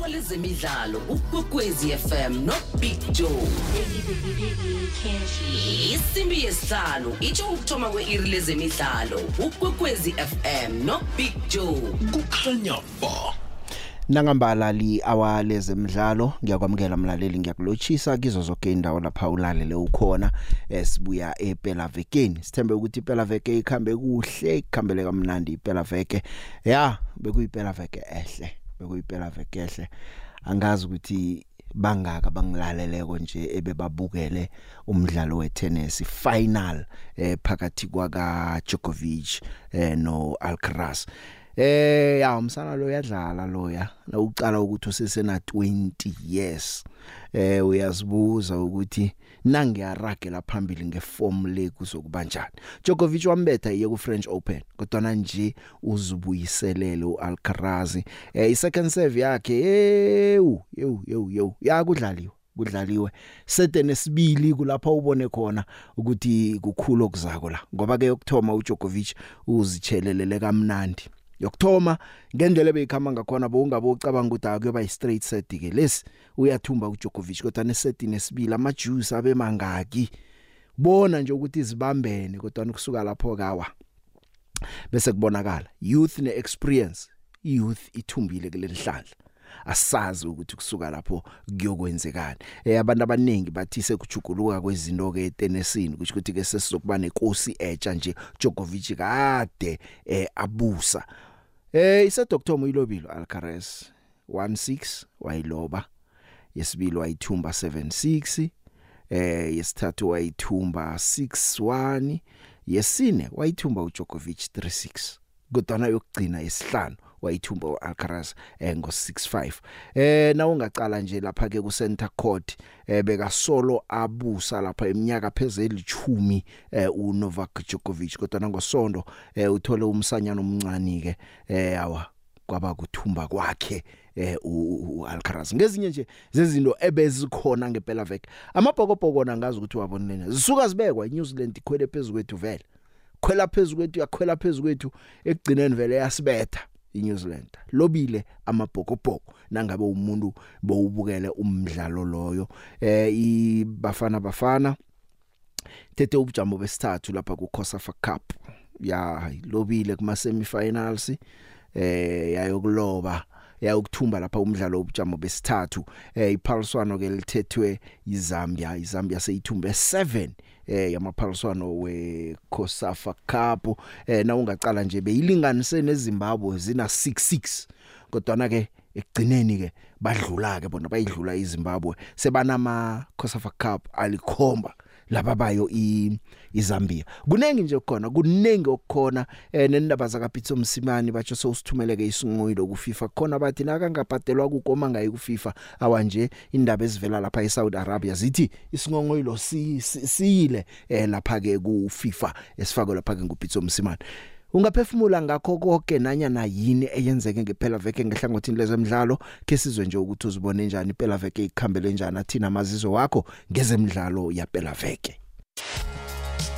iqhawe lezemidlalo ukwekwezi FM no Big Joe. Isimbi yesihlanu itsho ukuthoma kwe-iri lezemidlalo ukwekwezi FM no Big Joe. Kukhanya ba. Nangambalali awalezemidlalo ngiyakwamukela mlaleli ngiyakulochisa kizo zonke indawo lapha ulalele ukhona esibuya ephela vekeni sithembe ukuthi iphela veke ikhambe kuhle ikhambele kamnandi iphela veke ya bekuyiphela veke ehle. Bekuyiphela veke ehle angazi ukuthi bangaka bangilaleleko nje ebebabukele umdlalo wetennis final eh phakathi kwaka Djokovic eh no Alcaraz Eh ya umsana lo yadlala loya. Nawucala ukuthi usesena 20 years. Eh uyazibuza ukuthi nangiyaragela phambili ngeform le kuzokuba njani. Djokovic wambetha iye ku French Open kodwa nje uzibuyiselele uAlcaraz. Eh isecond serve yakhe ewu yewu yewu yewu yakudlaliwe kudlaliwe sete nesibili kulapha ubone khona ukuthi kukhulu okuzako la ngoba ke yokthoma uDjokovic uzichelelele kamnandi. Yokuthoma ngendlela beyikhamba ngakhona bowungabe ucabanga ukuthi akuyoba yi-straight set ke. Lesi uyathumba uDjokovic kodwa neseti nesibili amajuice abe mangaki. Bona nje ukuthi izibambene kodwa ukusuka lapho kawa bese kubonakala youth neexperience youth ithumbile kulelihlandla asazi ukuthi kusuka lapho kuyokwenzekani. Eh abantu abaningi bathi sekujuguluka kwezinto ke etenisini kusho ukuthi ke sesizokuba nenkosi etsha nje Djokovic kade eh abusa. Eh ise Dr Moyilobilo Alcaraz 16 wayiloba. Yesibili wayithumba 76 eh yesithathu wayithumba 61 yesine wayithumba uDjokovic 36 kodwa yokugcina yesihlanu wayithumba uAlcaraz eh ngo65 eh na ungacala nje lapha ke ku center court eh beka solo abusa lapha eminyaka phezulu 10 eh uNovak Djokovic. Kodwa ngosonto eh uthole umsanyana omncane ke eh awa kwaba kuthumba kwakhe. Eh uAlcaraz ngezinye nje zezinto ebezikhona ngempela veke amabhokobhoko nangazi ukuthi wabonene zisuka zibekwa iNew Zealand ikhwele phezulu kwethu vele. Khwela phezulu kwethu yakhwela phezulu kwethu ekugcineni vele yasibetha iNew Zealand. Lobile amabhokobhoko nangabe umuntu bowubukele umdlalo loyo. Eh ibafana bafana tethe ubujamo besithathu lapha ku COSAFA Cup. Ya lobile kuma semifinals eh yayokuloba yayokuthumba lapha umdlalo obujamo besithathu. Eh iphaliswano ke lithethwe iZambia iZambia seyithumbe 7 eh yamaphaliswano we COSAFA Cup. Eh na ungacala nje beyilinganise neZimbabwe zina 66 kodwa na ke ekugcineni ke badlula ke bona bayidlula iZimbabwe. Sebanama COSAFA Cup alikhomba laba bayo iZambia kunengi nje khona kunengi okukhona eh nendaba zaka Pitso Msimani batsho sewusithumeleke isinqoyilo ku FIFA khona bathi nakangabhadelwa kukoma ngayi ku FIFA awanje indaba ezivela lapha eSaudi Arabia zithi isinqoyilo siyile eh lapha ke ku FIFA esifakwe lapha ke ngupitso Msimani ungaphefumula ngakho konke nanyana yini eyenzeke ngephela veke ngehlangothini lezemidlalo ke sizwe nje ukuthi uzibone njani iphela veke ikhambele njani athina amazizo wakho ngezemidlalo yaphela veke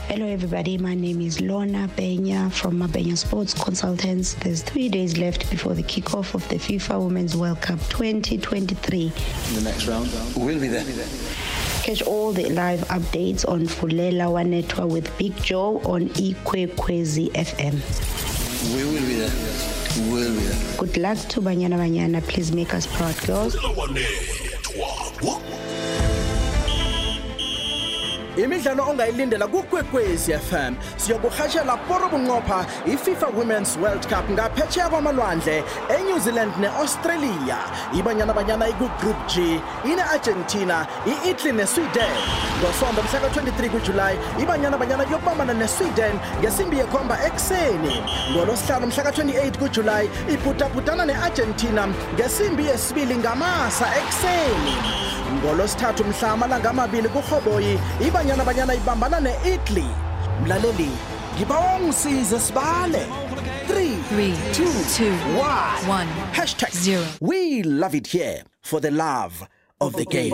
Hello, everybody. My name is Lorna Benya from Mabenya Sports Consultants. There's three days left before the kickoff of the FIFA Women's World Cup 2023. In the next round, we'll be there. Catch all the live updates on Fulela Wanetwa with Big Joe on Ikwekwezi FM. We will be there. We'll be there. Good luck to Banyana Banyana. Please make us proud, girls. Imidlalo ongayilindela kukwekwezi FM siyokuhashela poro bunqopha iFIFA Women's World Cup ngaphetsheya kwamalwandle eNew Zealand neAustralia. Ibanyana banyana ikugroup G ine-Argentina i-Italy neSweden. Ngosonto mhla ka-23 kuJulayi ibanyana banyana kuyokubambana neSweden ngesimbi yekhomba ekuseni. Ngolosihlanu mhla ka-28 kuJulayi ibhutabhutana ne-Argentina ngesimbi yesibili ngamasa ekuseni. Ngolosithathu mhla amalanga amabili kurhoboyi ibanyana banyana ibambana ne-italy. Mlaleli ngibawa ungisize sibale. 3 Three, 2 two, 1 one, hashtag zero. we love it here for the love of the game.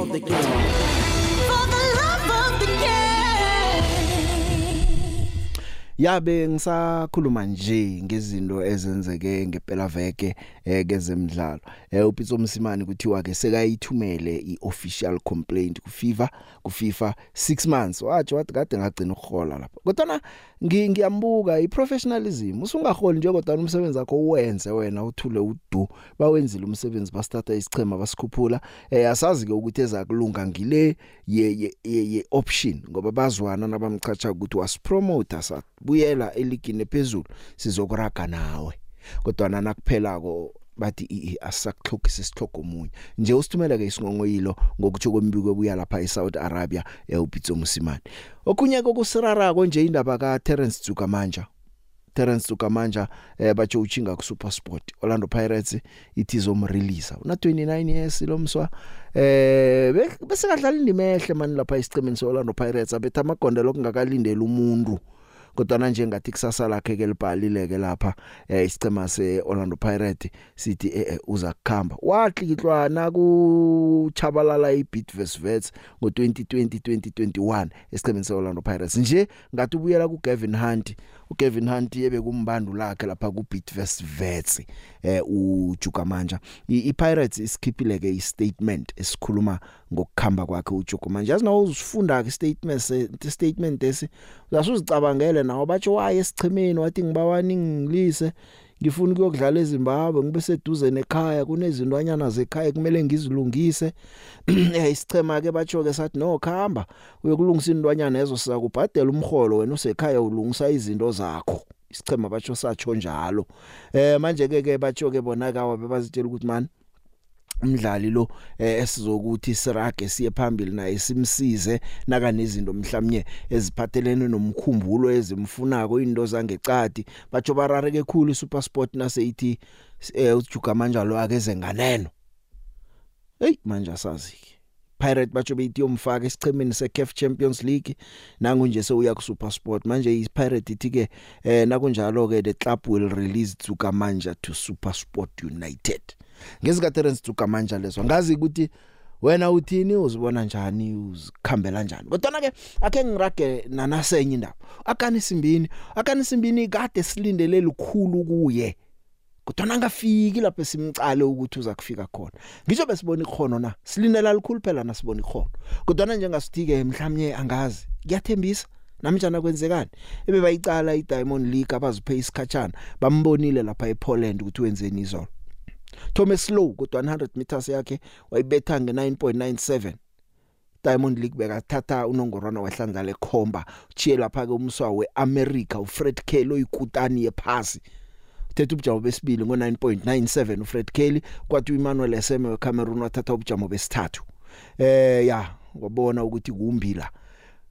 Yabe ngisakhuluma nje ngezinto ezenzeke ngempela veke eh kezemidlalo eh uPitso Msimani kuthiwa ke sekayithumele iofficial complaint ku FIFA ku FIFA 6 months. Wathi wathi kade ngagcina ukuhola lapha. Kodwa ngiyambuka iprofessionalism usungaholi nje kodwa umsebenzi wakho uwenze wena uthule udu bawenzile umsebenzi bastarta isichema basikhuphula. Eh asazi ke ukuthi ezakulunga ngile ye ye option ngoba bazwana nabamchacha ukuthi wasipromoter sabuyela eligini ephezulu sizokuraga nawe. Kodwa nakuphelako bathi asakhlokisa isihlogo omunye. Nje usithumela ke isingongoyilo ngokuthi kombiko obuya lapha eSaudi Arabia eUpitso Musimani okunye kokusirara konje indaba ka Terence Tsukamanja. Terence Tsukamanja eh batsho uchinga ku SuperSport. Orlando Pirates ithi izomrelease una 29 years lomswa eh bese kadlala indima ehle mani lapha isicemeni seOrlando Pirates. Abetha amagonde lokungakalindela umuntu. Kodwa nje ngathi kusasa lakhe ke libhalile ke lapha eh isicema seOrlando Pirates sithi eh uza kukhamba watlikitlwa na ku chabalala iBitverse Vets ngo2020 2021 esicemeni seOrlando Pirates. Nje ngathi ubuyela kuGavin Hunt uKevin Hunt yebe kumbandu lakhe lapha kuBitverse Vets eh uJugamanja iPirates isikhiphile ke istatement esikhuluma ngokukhamba kwakhe uJugamanja yazi nawo uzifunda ke statement statement esi uyasuzicabangele nawo batsho waye esichimeni wathi ngibawani ngilise. Ngifuna ukuyokudlala eZimbabwe ngibe seduze nekhaya kunezintwanyana zekhaya kumele ngizilungise. Eh isichema ke batsho ke sathi no khamba uyokulungisa intwanyana ezo siza kubhadela umholo wena usekhaya ulungisa izinto zakho. Isichema batsho satsho njalo. Eh manje ke ke batsho ke bona kawa bebazitshela ukuthi man umdlali lo eh, esizokuthi sirage siye phambili naye simsize naka nezinto mhlawumnye eziphathelene nomkhumbulo ezimfunako into zangecadi batsho barareke khulu iSuperSport naseyithi eh, uJuga manjalo akeze nganeno. Hey manje asazi Pirate batsho beyithi yomfaka esichemeni seCAF Champions League nangu nje sewuya ku SuperSport manje iPirate ithi ke eh nakunjalo ke the club will release Tsuka Manja to SuperSport United. Ngezika Terence Tsuka Manja lezo ngazi ukuthi wena uthini uzibona njani uzikhambela njani. Kodwa ke ake ngirage nanasenye indaba akani simbini akani simbini kade silindele likhulu kuye. Kodwa angafiki lapho simcale ukuthi uza kufika khona. Ngisho besibona ikhono na? Silindela likhulu phela nasibona ikhono kodwa njengasithike mhlawumnye angazi kuyathembisa namjana kwenzekani? Ebe bayicala iDiamond League abaziphe isikhatshana bambonile lapha ePoland ukuthi wenzeni izolo. Thomas Slow kodwa 100 meters yakhe wayibetha nge9.97 Diamond League bekathatha unongorwana wehlandla lekhomba uchiye lapha ke umswa weAmerica uFred Kelly oyikutani yephasi. Uthethe ubujamo besibili ngo9.97 uFred Kelly kwathi uEmmanuel Eseme weCameroon wathatha ubujamo besithathu. Eh ya wabona ukuthi kumbila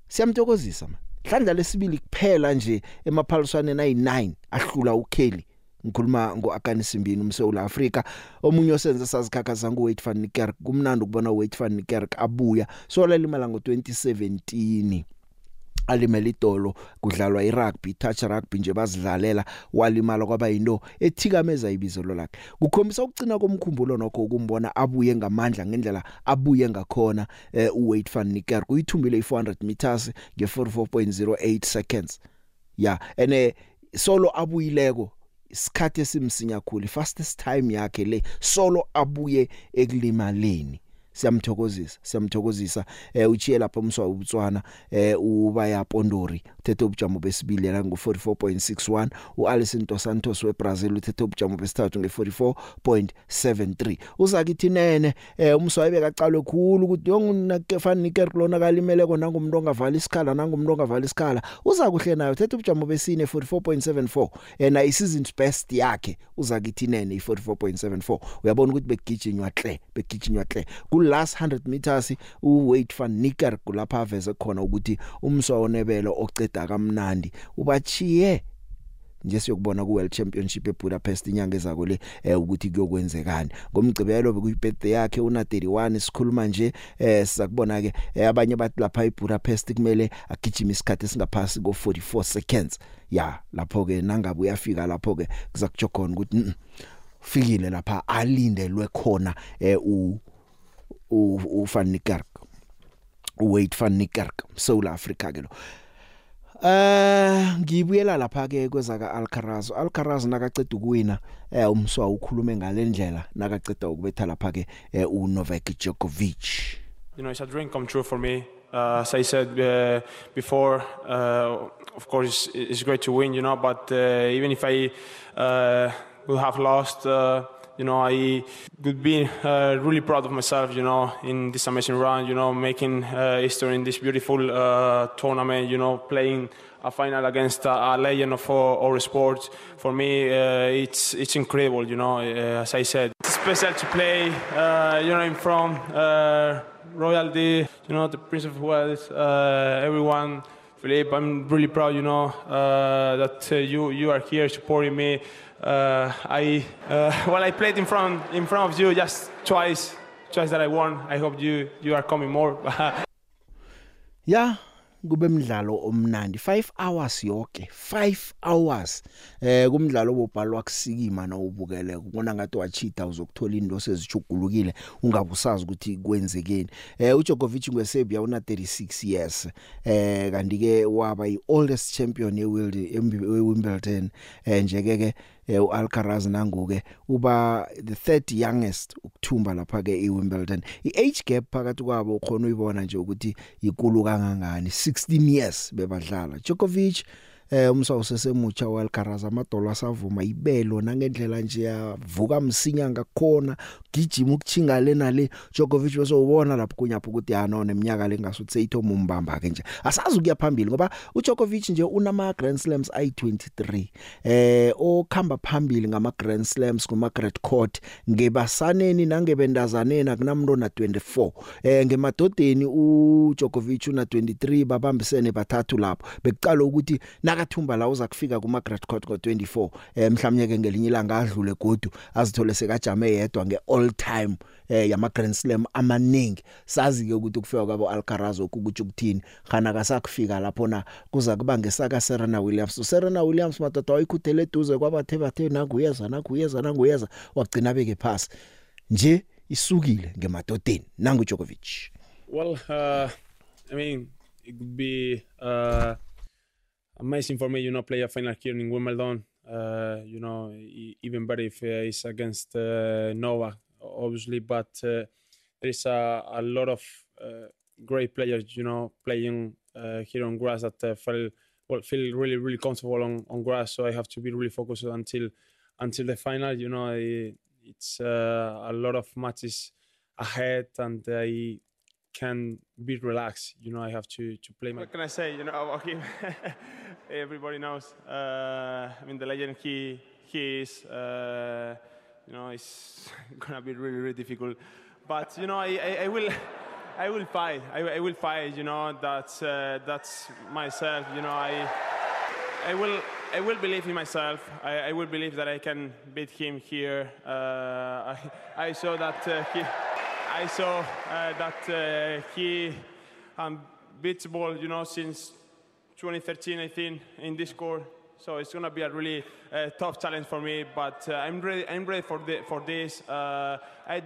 siyamthokozisa man. Hlandla lesibili kuphela nje emaphaliswaneni ayi9 ahlula uKelly. Ngikhuluma ngoAkani Simbini umseula Afrika. Omunye osenze sazikhakhaza nguWade van Niekerk kumnandi ukubona uWade van Niekerk abuya. So lalimala ngo2017 alimela idolo kudlalwa irugby touch rugby nje bazidlalela walimala kwaba yinto ethikameza ibizelo lakhe kukhombisa ukucina komkhumbulo nokho ukumbona abuye ngamandla ngendlela abuye ngakhona eh, uWade van Niekerk uyithumbile i400 meters nge44.08 seconds. Ya ene solo abuyileko isikhathi esimsinya kakhulu fastest time yakhe le solo abuye ekulimaleni. Siyamthokozisa siyamthokozisa eh uchiye lapha umswa ubutswana eh ubaya Pondori uthethe ubujamo besibili la ngo44.61 uAlison dos Santos weBrazil uthethe ubujamo besithathu nge44.73 uzakithi nene eh umswa ebekacalwe khulu ukuthi yongunakefani Niker kulona kalimele kona ngumuntu ongavala isikhala nangumuntu ongavala isikhala. Uza kuhle nayo uthethe ubujamo besine 44.74 ena isizini best yakhe. Uzakithi nene i44.74 uyabona ukuthi begijinywa hle begijinywa hle last 100 meters uWade van Niekerk kulapha aveze khona ukuthi umswa onebelo oceda kamnandi. Ubachiye nje siyokubona ku World Championship eBudapest inyanga ezako le eh, ukuthi kuyokwenzekani. Ngomgcibelo bekuyibirthday yakhe una 31 sikhuluma nje eh sizakubona ke eh, abanye bathi lapha eBudapest kumele agijima isikhathi esingaphasi ko 44 seconds. Ya lapho ke nangabe uyafika lapho ke kuzakutsho khona ukuthi mm, fikile lapha alindelwe khona eh u u van Niekerk uWade van Niekerk South Africa ke lo Eh ngibuyela lapha ke kwezaka Alcaraz. Alcaraz nakaceda ukuwina eh umswa ukhulume ngalendlela nakaceda ukubetha lapha ke eh, uNovak Djokovic. You know, it's a dream come true for me. Uh, as I said uh, before, uh, of course, it's, it's great to win, you know, but uh, even if I uh, would have lost, uh, you know, I would be uh, really proud of myself, you know, in this amazing run, you know, making uh, history in this beautiful uh, tournament, you know, playing a final against a, a legend of our, our sport. For me, uh, it's it's incredible, you know. Uh, as I said, it's special to play, uh, you know, in front royalty, you know, the Prince of Wales, everyone. Philippe, I'm really proud, you know, uh, that uh, you you are here supporting me. Uh, I uh, well, I played in front in front of you just twice, twice that I won. I hope you you are coming more. Ya kube umdlalo omnandi. 5 hours yonke 5 hours. Eh kumdlalo obubhalwa kusikima na ubukele kubona ngathi wachita uzokuthola into sezijugulukile ungabusazi ukuthi kwenzekeni. Eh uJokovic ngweSerbia una 36 years. Eh kanti ke waba yi oldest champion eWimbledon eh njeke ke eh, uAlcaraz nanguke uba the third youngest ukuthumba lapha ke eWimbledon. Iage gap phakathi kwabo ukhona uyibona nje ukuthi ikulu kangangani 16 years bebadlala. Djokovic eh umsawu sesemutsha waLcaraz amadolo asavuma ibelo nangendlela nje yavuka msinya ngakhona gijima ukuchinga lena le Djokovic bese ubona lapho kunyapha ukuthi yana neminyaka lengasuthi seyithoma umbamba ke nje. Asazi ukuya phambili ngoba uDjokovic nje unama Grand Slams ayi23 eh okhamba phambili ngama Grand Slams kuma Great Court ngebasaneni nangebendazaneni akunamuntu na 24 eh ngemadodeni uDjokovic una 23 babambisene bathathu lapho. Bekucala ukuthi nakathumba la uza kufika kuma Great Court ngo24 eh mhlawumnye ke ngelinye ilanga adlule godu azithole sekajame yedwa nge all time eh yama Grand Slam amaningi. Sazi ke ukuthi kufika kwabo Alcaraz ukuthi ukuthini. Khana kasakufika lapho na kuza kuba ngesaka Serena Williams. So Serena Williams madoda wayikhuthele eduze kwabathe bathe nakuyeza nakuyeza nakuyeza wagcina beke pass nje isukile ngemadodeni nangu Djokovic well, uh, I mean, it could be uh, amazing for me, you know, play a final here in Wimbledon. Uh, you know, e- even better if uh, it's against uh, Novak, obviously. But uh, there is a, a lot of uh, great players, you know, playing uh, here on grass that feel well, feel really, really comfortable on, on grass. So I have to be really focused until until the final. You know, I, it's a lot of matches ahead, and I can be relaxed. You know, I have to to play. My... What can I say? You know, about him. Everybody knows. Uh, I mean, the legend he he is. Uh, you know, it's gonna be really really difficult. But you know, I I, I will. I will fight. I, I will fight. You know, that's uh, that's myself. You know, I I will I will believe in myself. I, I will believe that I can beat him here. Uh, I, I saw that uh, he I saw uh, that uh, he unbeatable, you know, since 2013, I think, in this court. So it's gonna be a really uh, tough challenge for me. But uh, I'm ready. I'm ready for the, for this. Uh, I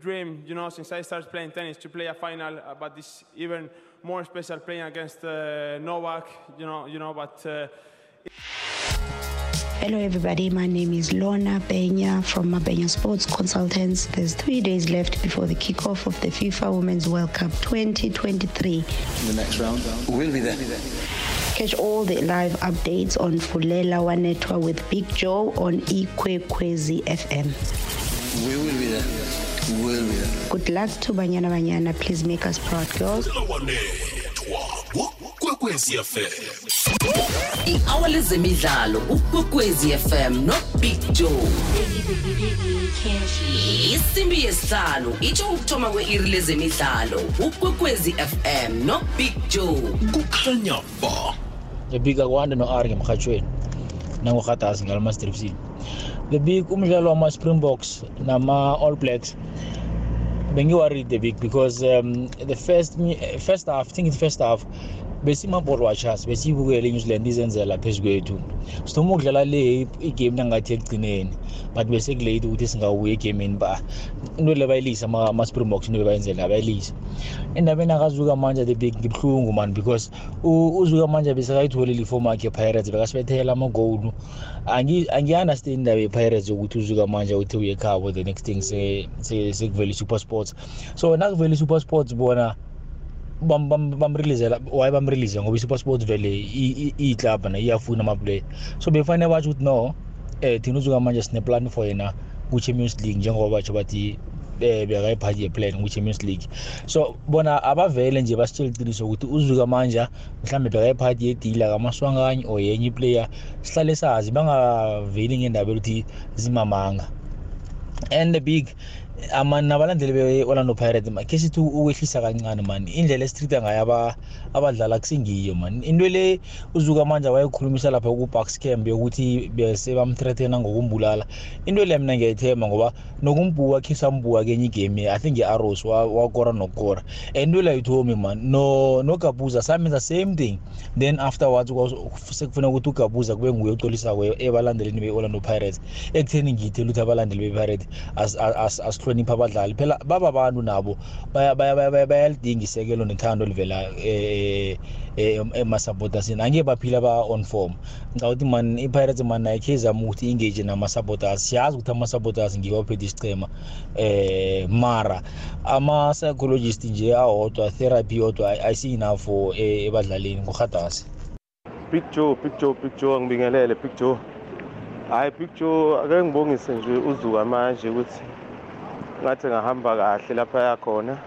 dream, you know, since I started playing tennis to play a final. Uh, but it's even more special playing against uh, Novak. You know, you know. But uh, Hello, everybody. My name is Lorna Benya from Mabenya Sports Consultants. There's three days left before the kickoff of the FIFA Women's World Cup 2023. In the next round, we'll be there. Catch all the live updates on Fulela Wanetwa with Big Joe on Ikwekwezi FM. We will be there. We'll be there. Good luck to Banyana Banyana. Please make us proud, girls. Wanethwa kwekwezi fm i-hour lezemidlalo ukwekwezi fm nobig joe. Isimbi yesihlanu itsho ukuthoma kwe-iri lezemidlalo ukwekwezi fm nobig joe. Kukhanya ba. The big akwanda no-r ngemrhatshweni nangurhatasi ngalamastripsini the big umdlalo wama-springboks nama-all blacks bengiworried the big because um, the first mi- first half I think in the first half besimaball watchers besiyibukele inew zealand izenzela phezu kwethu. Sithoma ukudlala le igame nangathi ekugcineni but besekulate ukuthi singawubuya egameni ba. Into le bayilisa ama-springboks into bebayenzela bayilisa endabeni akazuka manje ngibuhlungu man because uzuka manje besekayitholile ifom akhe epirates bekasibethela amagolu angi-understand indaba ye-pirates yokuthi uzuka manje uthi uye ekhabo the next thing sekuvele i-super sports. So nakuvele i-super sports bona bamreleasela why bamrelease ngoba i-super sports vele iyiclub na iyafuna amaplayer. So befanele batsho ukuthi no um thina uzuka manje sineplan for yena ku-champions league njengoba batsho bathi um bekayiphathi yeplan ku-champions league. So bona abavele nje basitshela iqiniso ukuthi uzuka manje mhlawumbe bekayiphathi yedila kamaswanganye or yenye iplayer sihlale sazi bangaveli ngendaba yokuthi zimamanga. And the big nabalandeli be-orlando pirates khe sithi ukwehlisa kancane mani indlela esitreata ngayo abadlala kusingiyo mani into le uzuka manje wayekhulumisa lapha ku-bucks camp yokuthi besebamthreathena ngokumbulala. Into le mina ngiyayithemba ngoba nokumbuka khe sambuka kenye igame i think i-arrows wakora nokukora and into le ayithomi mani nogabuza samenza same thing. Then afterwards sekufuneka ukuthi ugabuza kube nguye ocolisako ebalandeleni be-orlando pirates. Ekutheni ngiyithela ukuthi abalandeli be-pirates asihlonipha abadlali. Phela baba bantu nabo bayalidinga isekelo nethando olivela emasapotasini angeke baphila ba-on form. Ngicaba ukuthi man i-pirates man ayikhe izama ukuthi engage nama-sapotas siyazi ukuthi ama-sapotas ngiwo aphethe isichema um mara. Ama-psychologist nje awodwa therapy yodwa ayisi-enough for ebadlalini. Ngurhatasi big joe big joe big joe angibingelele big joe. Hhayi big joe ake ngibongise nje uzuka manje ukuthi ngathi ngahamba kahle lapha yakhona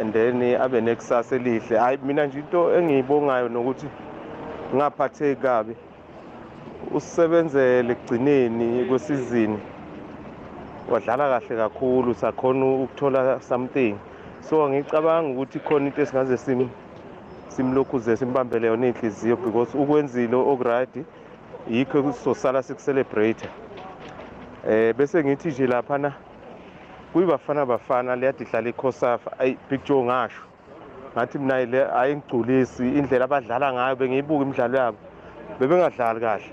and then abe nekusasa elihle. Hayi mina nje into engiyibongayo nokuthi ngaphatheki kabi. Usebenzele ekugcineni kwesizini. Wadlala kahle kakhulu sakhona ukuthola something. So ngicabanga ukuthi khona into esingaze sim simlokhuze simbambele yona inhliziyo because ukwenzile okuright yikho sizosala siku-celebrate eh bese ngithi nje laphana kuyibafana bafana leyade idlala ikhosafa. Ayi big joe ngasho ngathi mina le ayingigculisi indlela abadlala ngayo bengiyibuka imidlalo yabo. Bebengadlali kahle.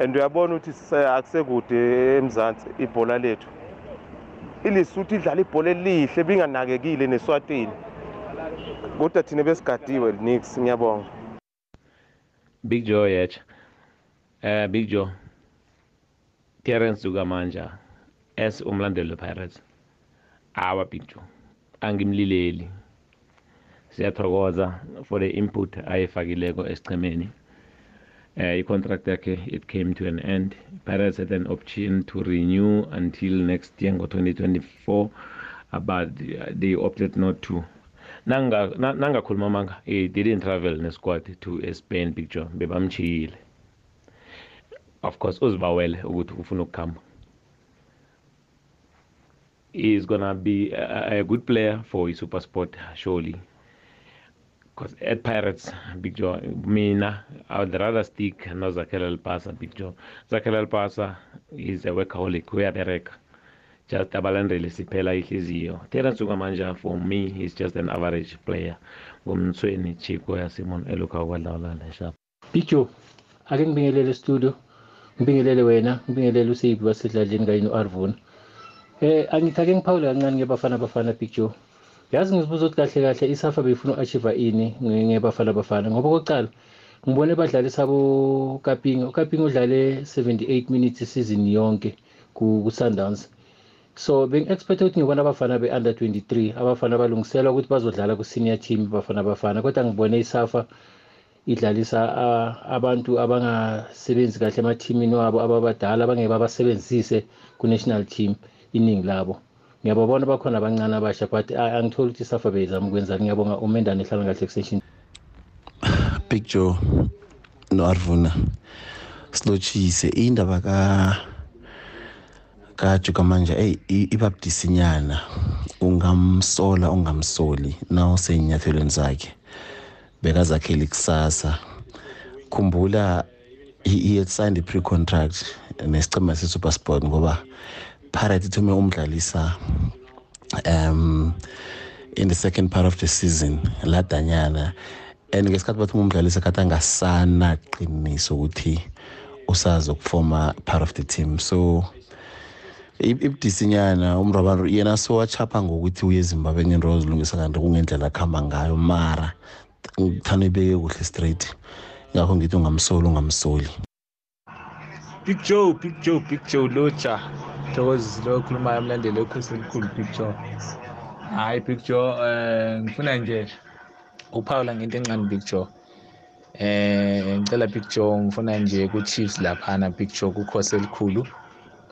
And uyabona ukuthi akusekude emzansi ibhola lethu. Ilisuthi idlala ibhola elihle binganakekile neswatini. Kodwa thina besigadiwe nix ngiyabonga. Big joe yecha uh, big joe terence dukamanja as umlandeli we-pirates awa joe angimlileli. Siyathokoza for the input ayefakileko esichemeni uh, i-contract yakhe it came to an end. Pirates had an option to renew until next year ngo-2024 but they opted not to. Nangakhuluma nanga manga he didn't travel nesquad to spain joe bebamchiyile of course uzibawele ukuthi ufuna ukukhamba. Is gonna be a, a good player for i-super sport surely. Because at pirates big joe mina i would rather stick no zakela elpasa big joe. Zakela elpasa is a workaholic uyabereka just abalandeli siphela ihliziyo. Terence ukamanja for me he's just an average player. Ngumthweni chiko yasimon eluka ukwadlawulala shap big joe ake ngibingelele studio ngibingelele wena ngibingelele usiphi basedlaleni kanye no-arvuna eh angithi ake ngiphawule kancane ngebafana bafana big joe. Yazi ngizibuza ukuthi kahle kahle isafa beyifuna u-achieve ini ngebafana bafana ngoba kokuqala ngibone badlali sabo kapinga ukapinga udlale 78 minutes isizini yonke ku-sundowns. So bengi-expecta ukuthi ngibona abafana be-under 23 abafana balungiselwa ukuthi bazodlala ku-senior team bafana bafana. Kodwa ngibone isafa idlalisa abantu abangasebenzi kahle emathimini wabo ababadala abangeke babasebenzise ku-national team. Iningi labo. Ngiyababona bakhona abancane abasha but angitholi ukuthi isafa beyizama ukwenzani ngiyabonga umendane ehlala kahle extension. Big joe no-arvuna silotshise. Indaba ka kajuka manje eyi ibabudisinyana ungamsola ungamsoli. Na useyinyathelweni zakhe bekazakhela ikusasa. Khumbula had signed a pre-contract nesicema se-supersport ngoba pirate ithume umdlalisa um in the second part of the season ladanyana and ngesikhathi bathi umdlali sekhathi angasana qiniso ukuthi usazi ukufoma part of the team. So ibudisinyana umrabaro yena sowachapha ngokuthi uye ezimbabwe ngento zilungisa kanti kungendlela akuhamba ngayo mara ngithanda ibeke kuhle straight. Ngakho ngithi ungamsoli ungamsoli. Big joe big joe big joe lotsha thokozi lo okhulumayo umlandeli wekhosi elikhulu big joe hhayi big joe um ngifuna nje ukuphawula ngento encane big joe eh ngicela big joe ngifuna nje ku-chiefs laphana big joe kukhosi elikhulu.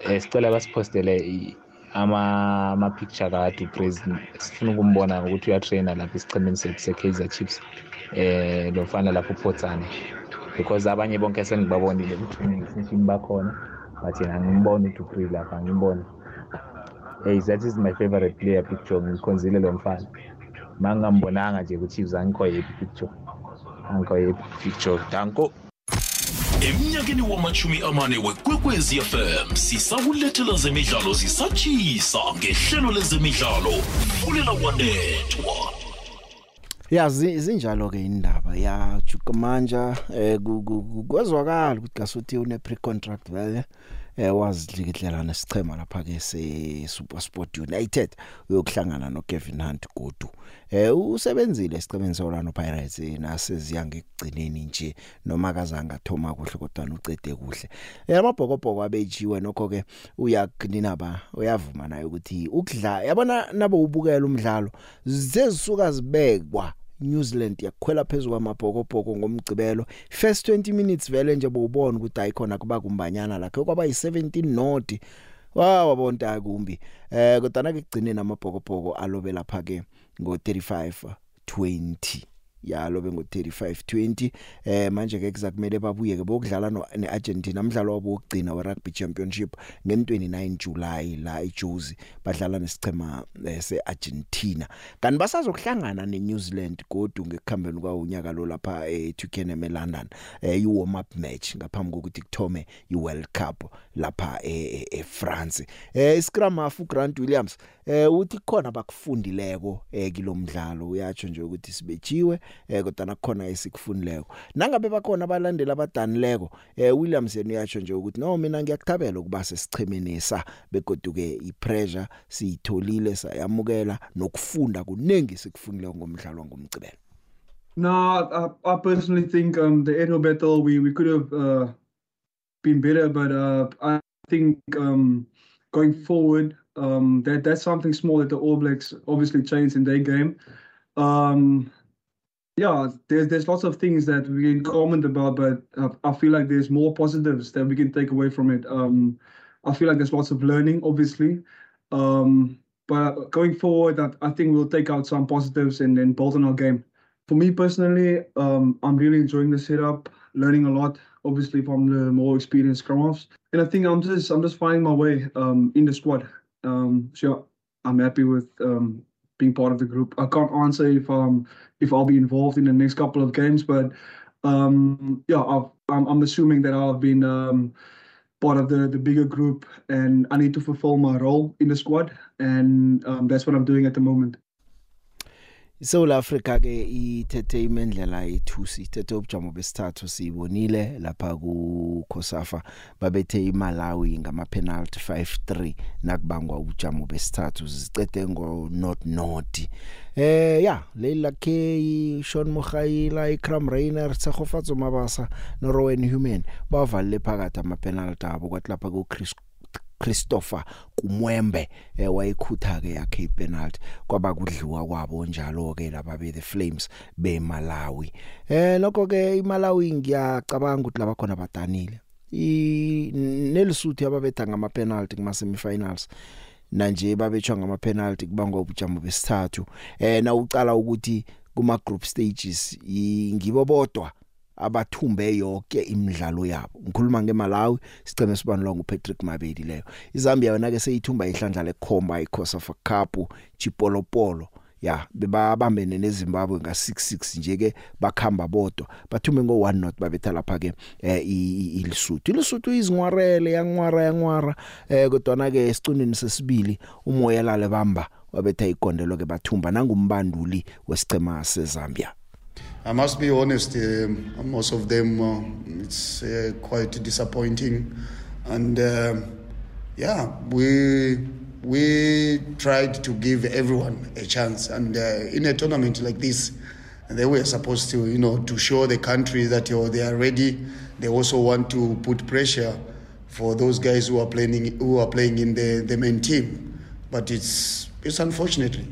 Um sicela basiphostele ama-picture kade upresident sifuna ukumbona ukuthi uyatraina lapha esichemeni sethu se-kaizer chiefs um lo mfana lapho uphotsane. Because abanye bonke sengibabonile kuthini bakhona. But yena ngimbona udupri lapha ngimbona hey that is my favorite player picture ngikhonzile lo mfana. Ma ngingambonanga nje ku-chiefs angikho happy picture. Angikho happy picture. Danko. Emnyakeni wamachumi amane wekwekwezi fm sisakulethela zemidlalo zisatshisa ngehlelo lezemidlalo. Fulela wanethwa ya zinjalo ke indaba. Ya Jukumanja eh kwezwakala ukuthi gasuthi une pre contract vele. Eh wazidlikidlela nesichema lapha ke se SuperSport United uyokuhlangana no Kevin Hunt godu. Eh usebenzile esicemeni seOrlando Pirates naseziya ngekugcineni nje noma kazanga thoma kuhle kodwa ucede kuhle. Eh amabhokobhoko abejiwe nokho ke uyakunina ba uyavuma naye ukuthi ukudla yabona nabo ubukela umdlalo zezisuka zibekwa New Zealand yakhwela phezulu kwamabhokobhoko ngomgcibelo first 20 minutes vele nje bowubona ukuthi ayikhona kuba kumbanyana lakhe kwaba yi17 noti wawabonta kumbi. Eh kodwa na kugcineni amabhokobhoko alobe lapha ke ngo 35 20 yalobe ngo 35 20 eh manje ke kuzakumele babuye ke bokudlala no neArgentina umdlalo wabo wokugcina we rugby championship nge29 July la eJozi badlala nesichema seArgentina. Kanti basazokuhlangana neNew Zealand godu ngekukhambeni kwa unyaka lo lapha eTuken eLondon eh i-warm up match ngaphambi kokuthi kuthome iWorld Cup lapha eFrance. Eh iScrum half uGrant Williams eh uthi khona bakufundileko eh kilomdlalo uyatsho nje ukuthi sibejiwe eh kodwa nakhona esikufundileko nangabe bakhona abalandeli abadanileko eh Williams yena uyatsho nje ukuthi no mina ngiyakuthabela ukuba sesichemeni sa begoduke ipressure siyitholile sayamukela nokufunda kunengi sikufundile ngomdlalo ngomcibelo No, I, I personally think um, the aerial battle we we could have uh, been better, but uh, I think um, going forward um, that that's something small that the All Blacks obviously changed in their game. Um, yeah, there's there's lots of things that we can comment about, but uh, I feel like there's more positives that we can take away from it. Um, I feel like there's lots of learning, obviously, um, but going forward, I, I think we'll take out some positives and then build on our game. For me personally, um, I'm really enjoying the setup, learning a lot, obviously from the more experienced scrum halves, and I think I'm just I'm just finding my way um, in the squad. Um, so I'm happy with um, being part of the group. I can't answer if um if I'll be involved in the next couple of games, but um yeah, I've, I'm I'm assuming that I've been um part of the the bigger group, and I need to fulfill my role in the squad, and um, that's what I'm doing at the moment. iSouth Africa ke ithethe imendlela yethusi ithethe ubujamo besithathu sibonile lapha ku Kosafa babethe iMalawi ngama penalty 5-3 nakubangwa ubujamo besithathu zicede ngo not not eh ya Leila K Sean Mogaila iCram Rainer Tsagofatso Mabasa no Rowan Human bavalile phakathi ama penalty abo kwathi lapha ku Chris Christopher Kumwembe eh, wayikhutha ke yakhe ipenalty kwaba kudliwa kwabo njalo ke laba be the Flames be Malawi. Eh lokho ke iMalawi ngiyacabanga ukuthi laba khona badanile. I nelisuthi ababetha ngama penalty kuma semifinals nanje babetshwa ngama penalty kubangwa ubujamo besithathu. Eh na ucala ukuthi kuma group stages ngibo bodwa abathumbe yonke imidlalo yabo. Ngikhuluma ngeMalawi siceme sibanelwa nguPatrick Mabedi leyo. iZambia yona ke seyithumba ihlandla lekhomba iCosafa Cup Chipolopolo. Ya bebabambene neZimbabwe nga66 nje ke bakhamba bodwa. Bathume ngo 1 not babetha lapha ke eh, ilisuthu ilisuthu izingwarele yangwara yangwara. Eh kodwa na ke esicunini sesibili umoya lale bamba wabetha igondelo ke bathumba nangumbanduli wesicema seZambia. I must be honest, uh, most of them uh, it's uh, quite disappointing, and uh, yeah, we we tried to give everyone a chance, and uh, in a tournament like this, they were supposed to you know to show the country that know, they are ready. They also want to put pressure for those guys who are playing who are playing in the, the main team, but it's it's unfortunately.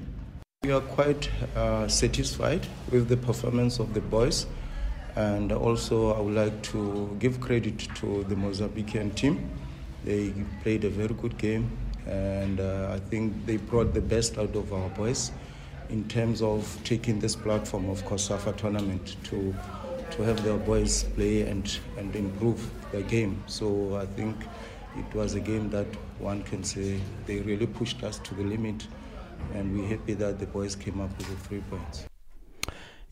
We are quite uh, satisfied with the performance of the boys, and also I would like to give credit to the Mozambican team. They played a very good game, and uh, I think they brought the best out of our boys in terms of taking this platform of COSAFA tournament to to have their boys play and, and improve their game. So I think it was a game that one can say they really pushed us to the limit and we're happy that the boys came up with the three points.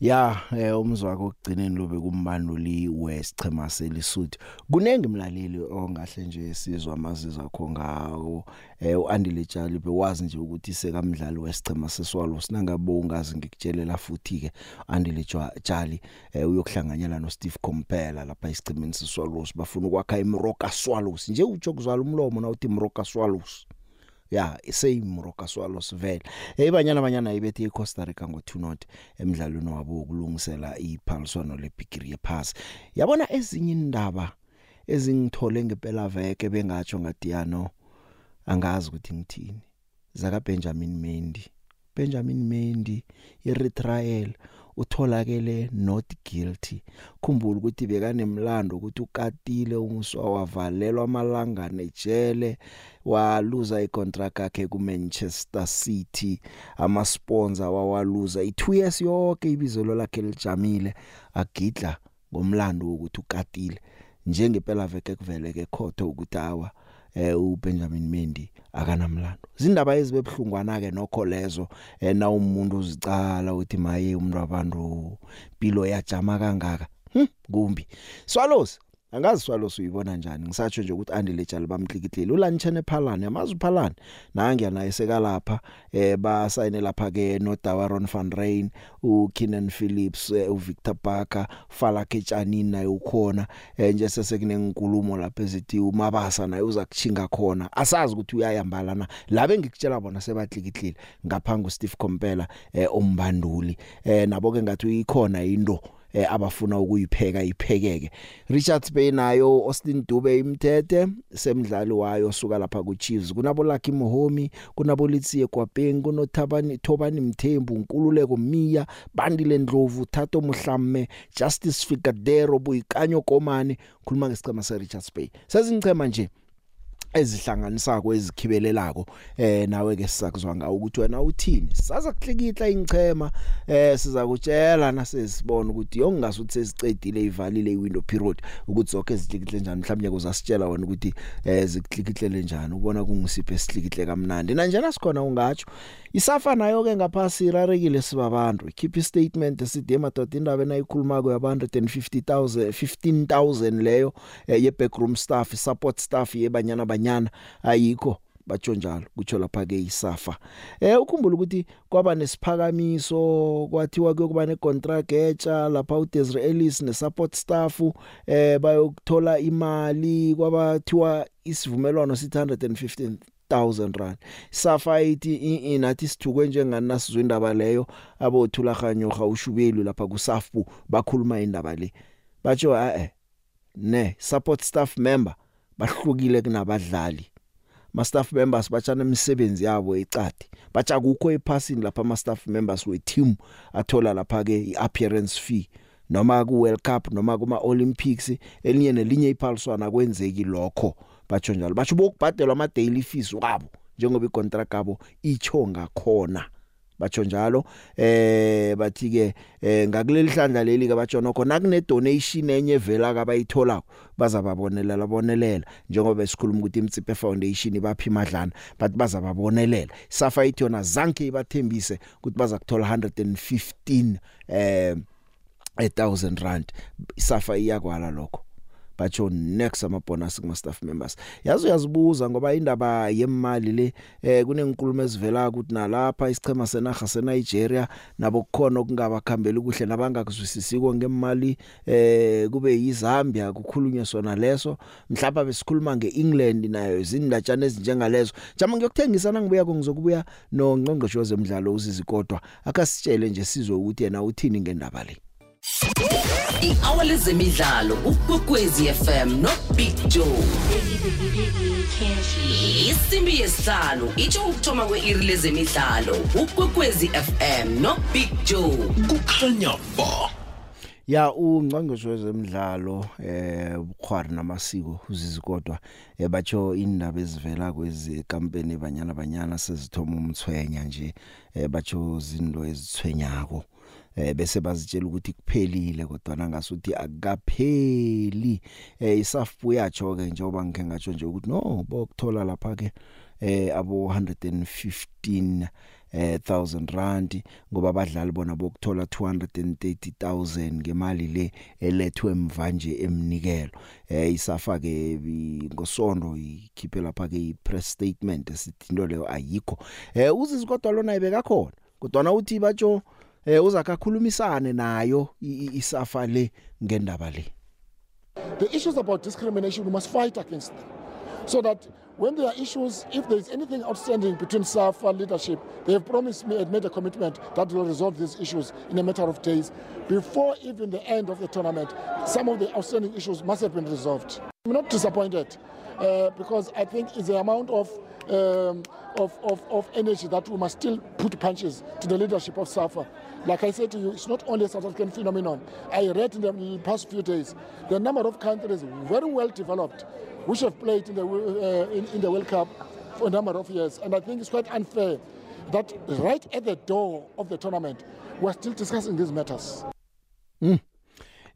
ya eh umzwako ogcineni lobe kumbanduli wesichema selisuthu kunenge mlaleli ongahle nje sizwa amazizo akho ngawo. Eh uandile Tjali bewazi nje ukuthi sekamdlali wesichema seswalo. Sinangabo ungazi ngikutshelela futhi ke andile Tjali eh uyokuhlanganyela no Steve Compella lapha isichimeni seswalo. Bafuna ukwakha imroka swallows. Nje utsho kuzwala umlomo na uthi imroka swallows. Ya same Roka Swallows vele. Ebanyana banyana ibethe eCosta Rica ngo2 not emidlalweni wabo ukulungisela iphaliswano leBigiri yePass yabona ezinye indaba ezingithole ngempela veke bengatsho ngadiyano angazi ukuthi ngithini. Zaka Benjamin Mendy. Benjamin Mendy iretrial. Utholakele not guilty. Khumbula ukuthi bekanemlando ukuthi ukatile umswa wavalelwa amalanga nejele waluza icontract yakhe ku Manchester City. Ama sponsor wawaluza. I2 years yonke ibizelo lakhe lijamile agidla ngomlando ukuthi ukatile. Njengempela veke kuvele ke khotho ukuthi awa eh uBenjamin Mendy akanamlando. Zindaba ezibebhlungwana ke nokho lezo eh na umuntu uzicala uthi maye umuntu wabantu impilo yajama kangaka? Hm kumbi. Swallows angazi swallows uyibona njani. Ngisatsho nje ukuthi andile tjali bamhlikihleli ulanchene phalane amazi phalane nangiya naye sekalapha eh ba sign lapha ke no Dawaron van Rein uKenan Phillips eh, uVictor Parker Fala Ketshanini naye ukhona. Eh, nje sesekunenginkulumo lapha ezithi umabasa naye uza kuchinga khona. Asazi ukuthi uyayambala na. Labe ngikutshela bona sebahlikihleli ngaphanga uSteve Kompela eh, umbanduli. Eh nabo ke ngathi uyikhona into. eh, abafuna ukuyipheka iphekeke. Richards Bay nayo Austin Dube imthethe semidlali wayo suka lapha ku Chiefs kunabo Lucky Mohomi kunabo Litsie Kwapeng kunothabani Thobani Mthembu Nkululeko Miya Bandile Ndlovu Thato Muhlamme Justice Fikadero Buyikanyo Komane. Khuluma ngesicema se Richards Bay. Sezinchema nje ezihlanganisako ezikhibelelako eh nawe ke sizakuzwa ngawo ukuthi wena uthini. Saza kuhlikihla ingchema eh siza kutshela nasesibona ukuthi yongazi ukuthi sezicedile ivalile iwindow period ukuthi zonke ezihlikihle njani. Mhlawumnye kuzasitshela wena ukuthi eh zikuhlikihlele njani ubona kungisiphe esihlikihle kamnandi. Na njena sikhona ungatsho isafa nayo ke ngaphasi rarekile sibabantu. Ikhipha statement esithi emadoda indaba enayikhuluma ko yabantu 150000 15000 leyo eh, ye backroom staff support staff yebanyana banyana ayikho batsho njalo kutsho lapha ke isafa. Eh ukhumbula ukuthi kwaba nesiphakamiso kwathiwa kuyokuba necontract etsha lapha uDesiree Ellis nesupport staff eh bayokuthola imali kwabathiwa isivumelwano sithi 115 1000 rand. Safa ithi inathi sithukwe njengani nasizwe indaba leyo abothula khanyoga ushubelu lapha kusafu bakhuluma indaba le. Batsho eh ne support staff member bahlukile kunabadlali. Ma staff members bachana imisebenzi yabo ecadi bacha kukho ephasini lapha ama staff members we team athola lapha ke iappearance fee. Noma ku World Cup noma kuma Olympics elinye nelinye iphaliswana kwenzeki lokho batsho njalo. Basho bokubhadelwa ama daily fees wabo njengoba icontract yabo icho ngakhona. Batsho njalo. Eh bathi ke eh ngakuleli hlandla leli ke batsho nokho nakune donation enye vela kabayithola bazababonelela bonelela njengoba esikhuluma ukuthi imtsipe foundation ibaphi imadlana bathi bazababonelela. Safa ithi yona zanke ibathembise ukuthi baza kuthola 115 eh 1000 rand. Safa iyakwala lokho. Batsho next amabonus kuma staff members. Yazi uyazibuza ngoba indaba yemali le eh kunenkulumo ezivela ukuthi nalapha isichema senaga seNigeria nabo kukhona okungabakhambeli kuhle nabangakuzwisisiko ngemali eh kube yiZambia kukhulunywe sona leso. Mhlawumbe besikhuluma ngeEngland nayo izindatshana ezinjengalezo. Jama ngiyokuthengisa nangibuya kongizokubuya no ngqongqosho wezemidlalo usizikodwa akasitshele nje sizwe ukuthi yena uthini ngendaba le. I-hour lezemidlalo ukwekwezi fm no big joe. Isimbi yesihlanu itsho ukuthoma kwe-iri lezemidlalo ukwekwezi fm no big joe. Kukhanya ba. Ya ungqongqosho wezemidlalo eh bukhwari namasiko uzizikodwa ebatsho indaba ezivela kwezi kampeni banyana banyana sezithoma umthwenya nje eh batsho zindo ezithwenyako eh bese bazitshela ukuthi kuphelile kodwa nangasuthi akukapheli. Eh isafu yacho ke njengoba ngike ngatsho nje ukuthi no bokuthola lapha ke eh abo 115 eh 1000 rand ngoba abadlali bona bokuthola 230000 ngemali le elethwe mva nje emnikelo. Eh isafa ke ngosonto ikhiphe lapha ke i-press statement esithi into leyo ayikho. Eh uzizikodwa lona ibeka khona kodwa na uthi batsho eh uzakakhulumisane nayo isafa le ngendaba le The issues about discrimination we must fight against them so that when there are issues, if there is anything outstanding between SAFA leadership, they have promised me and made a commitment that will resolve these issues in a matter of days. Before even the end of the tournament, some of the outstanding issues must have been resolved. I'm not disappointed uh, because I think it's the amount of, um, of, of, of energy that we must still put punches to the leadership of SAFA. Like I said to you, it's not only a South African phenomenon. I read in the past few days the number of countries very well developed which have played in the, uh, in, in the World Cup for a number of years. And I think it's quite unfair that right at the door of the tournament, we're still discussing these matters. Mm.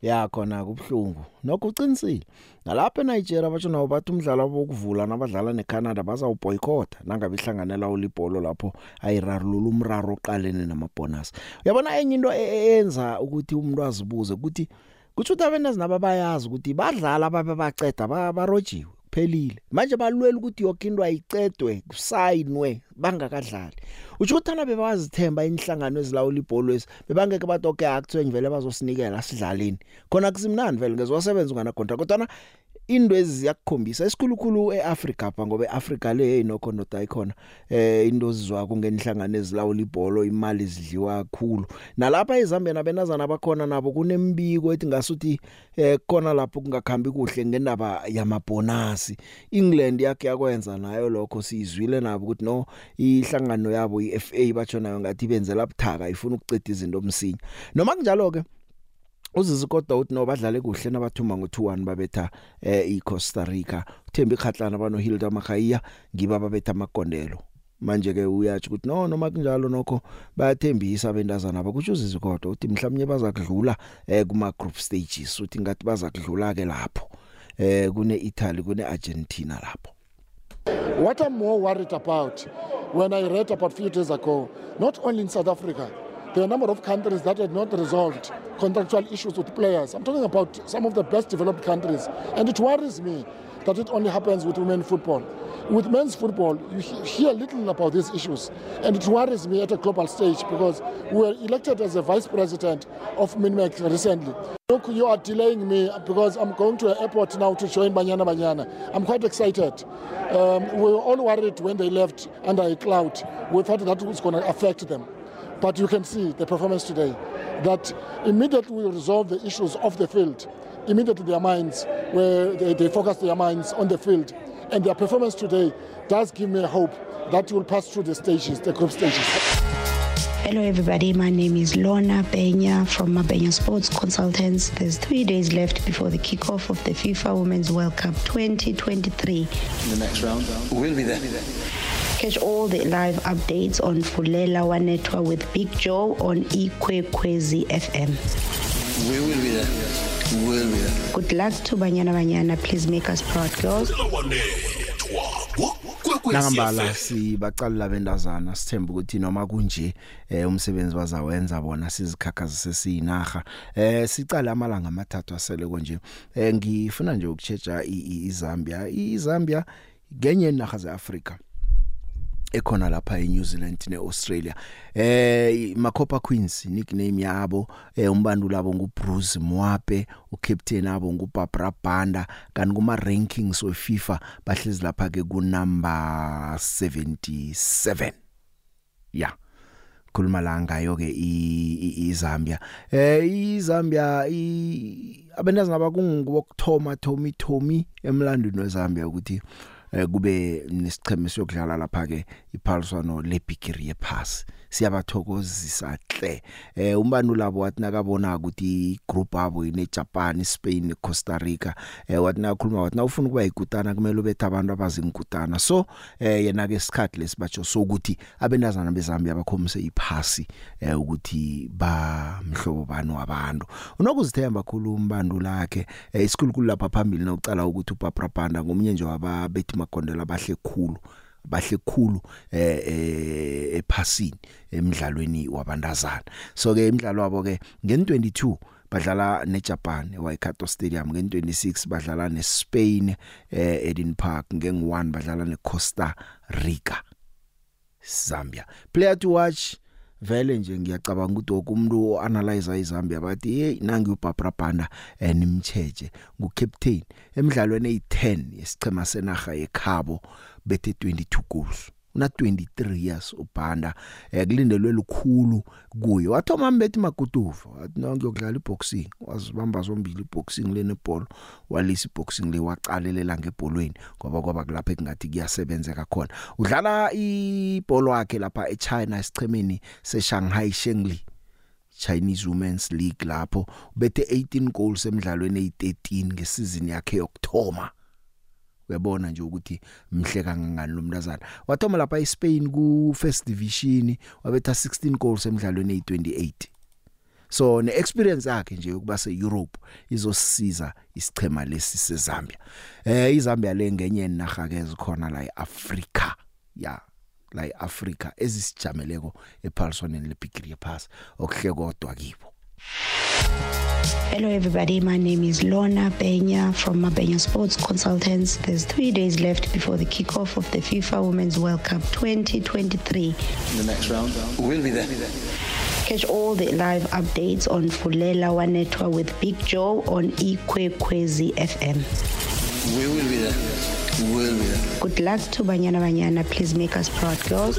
ya khona kubhlungu nokho uqinisile nalapha eNigeria batsho nawo bathi umdlalo wokuvula nabadlala neCanada bazawuboycott nangabe ihlanganela ulibholo lapho ayirarulula umraro oqalene namabonus uyabona enye into eyenza ukuthi umuntu azibuze ukuthi kuthi ukuthi abenezi nabo bayazi ukuthi badlala ababe baceda barojiwe. Kuphelile. Manje balwela ukuthi yonke into ayicedwe kusayinwe bangakadlali. Uthi ukuthi thana bebazithemba inhlangano ezilawula ibhola esi bebangeke bathi okay akuthiwe ngivele bazosinikela sidlaleni khona kusimnandi vele ngezosebenza ungana contract kodwa into ezi ziyakukhombisa esikhulukhulu eAfrica apha ngoba eAfrica le hey nokho ndoda ikhona eh into zizwa kungenhlangano ezilawula ibhola imali zidliwa kakhulu nalapha eZambia nabenazana abakhona nabo kunembiko ethi ngasuthi eh khona lapho kungakhambi kuhle ngendaba yamabonus England yakhe yakwenza nayo lokho sizwile nabo ukuthi no ihlangano yabo iFA batsho nayo ngathi benzela buthaka ifuna ukuceda izinto omsinya noma kunjalo ke uzizikoda uthi no badlale kuhle nabathuma ngo2-1 babetha eh iCosta Rica. Uthemba ikhatlana bano Hilda Makhaya ngiba babetha amagondelo. Manje ke uyathi ukuthi no noma kunjalo nokho bayathembisa abendazana bakutsho uzizikoda uthi mhlawumnye baza kudlula eh kuma group stages uthi ngathi baza kudlula ke lapho eh kune Italy kune Argentina lapho. What I'm more worried about when I read about a few days ago, not only in South Africa, there are a number of countries that had not resolved contractual issues with players. I'm talking about some of the best developed countries. And it worries me that it only happens with women football. With men's football, you hear little about these issues. And it worries me at a global stage because we were elected as a vice president of Minmex recently. Look, you are delaying me because I'm going to an airport now to join Banyana Banyana. I'm quite excited. Um, we were all worried when they left under a cloud. We thought that was going to affect them. But you can see the performance today that immediately we resolve the issues of the field. Immediately their minds, where they, they focus their minds on the field. And their performance today does give me hope that will pass through the stages, the group stages. Hello, everybody. My name is Lorna Benya from Mabenya Sports Consultants. There's three days left before the kickoff of the FIFA Women's World Cup 2023. In the next round, we'll be there. Catch all the live updates on Fulela Wanetwa with Big Joe on Ikwekwezi FM. We will be there. We will be there. Good luck to Banyana Banyana. Please make us proud, girls. Wanethwa nangambala sibaqalela bendazana sithemba ukuthi noma kunje eh umsebenzi bazawenza bona sizikhakhazise siyinaga eh sicala amalanga amathathu asele konje eh ngifuna nje ukuchecha iZambia iZambia genye naga zeAfrika ekhona lapha eNew Zealand neAustralia. Eh Makopa Queens nickname yabo eh umbanduli labo nguBruce Mwape ucaptain abo nguBarbara Banda kanti kuma rankings weFIFA bahlezi lapha ke ku number 77 yeah khuluma la ngayo ke iZambia. Eh iZambia abendazi ngaba kungokuthoma Tommy Tommy emlandweni weZambia ukuthi eh kube nesicheme siyokudlala lapha ke iphaliswano lebigiri yephasi siyabathokozisa hle. Eh umbanu labo wathi nakabona ukuthi igroup abo ine Japan, Spain, Costa Rica eh wathi nakhuluma wathi nawufuna ukuba igutana kumele ubethe abantu abazingutana so eh yena ke isikhathi lesibatsho sokuthi abenazana bezambia bakhomise iphasi eh ukuthi ba mhlobo bani wabantu. Unokuzithemba khulu umbandu lakhe eh, isikhulukhulu lapha phambili nokucala ukuthi uBarbara Banda ngomunye nje wababethi magondela bahle khulu. Bahle khulu eh, eh ephasini emidlalweni wabantazana. So ke imidlalo wabo ke ngen22 badlala neJapan eWaikato Stadium ngen26 badlala neSpain eh Eden Park ngen1 badlala neCosta Rica Zambia. Player to watch vele nje ngiyacabanga ukuthi okumuntu analyze iZambia bathi hey nangi uBarbara Banda enimcheche ngucaptain emidlalweni eyi10 yesichema senaga ekhabo bethe 22 goals. Una 23 years ubhanda eh kulindelwe lukhulu kuye. Wathoma mbethi magutuva wathi nonke yokudlala iboxing. Wazibamba zombili iboxing lene ball walisa iboxing le waqalelela ngebholweni. Ngoba kwaba kulapha engathi kuyasebenzeka khona. Udlala ibhola wakhe lapha eChina esichemeni seShanghai Shengli Chinese Women's League lapho. Ubethe 18 goals emidlalweni eyi13 ngesizini yakhe yokthoma uyabona nje ukuthi mhle kangangani lo mntazana. Wathoma lapha eSpain ku First Division wabetha 16 goals emidlalweni eyi28 so ne experience yakhe nje ukuba se Europe izosiza isichema lesi seZambia. Eh iZambia le ngenye naga ke zikhona la eAfrica ya la eAfrica ezisijameleko ephaliswaneni leBigiri Pass. Okuhle kodwa kibo. Hello, everybody. My name is Lorna Benya from Mabenya Sports Consultants. There's three days left before the kickoff of the FIFA Women's World Cup 2023. In the next round, we'll be there. Catch all the live updates on Fulela Wanetwa with Big Joe on Ikwekwezi FM. We will be there. We'll be there. Good luck to Banyana Banyana. Please make us proud, girls.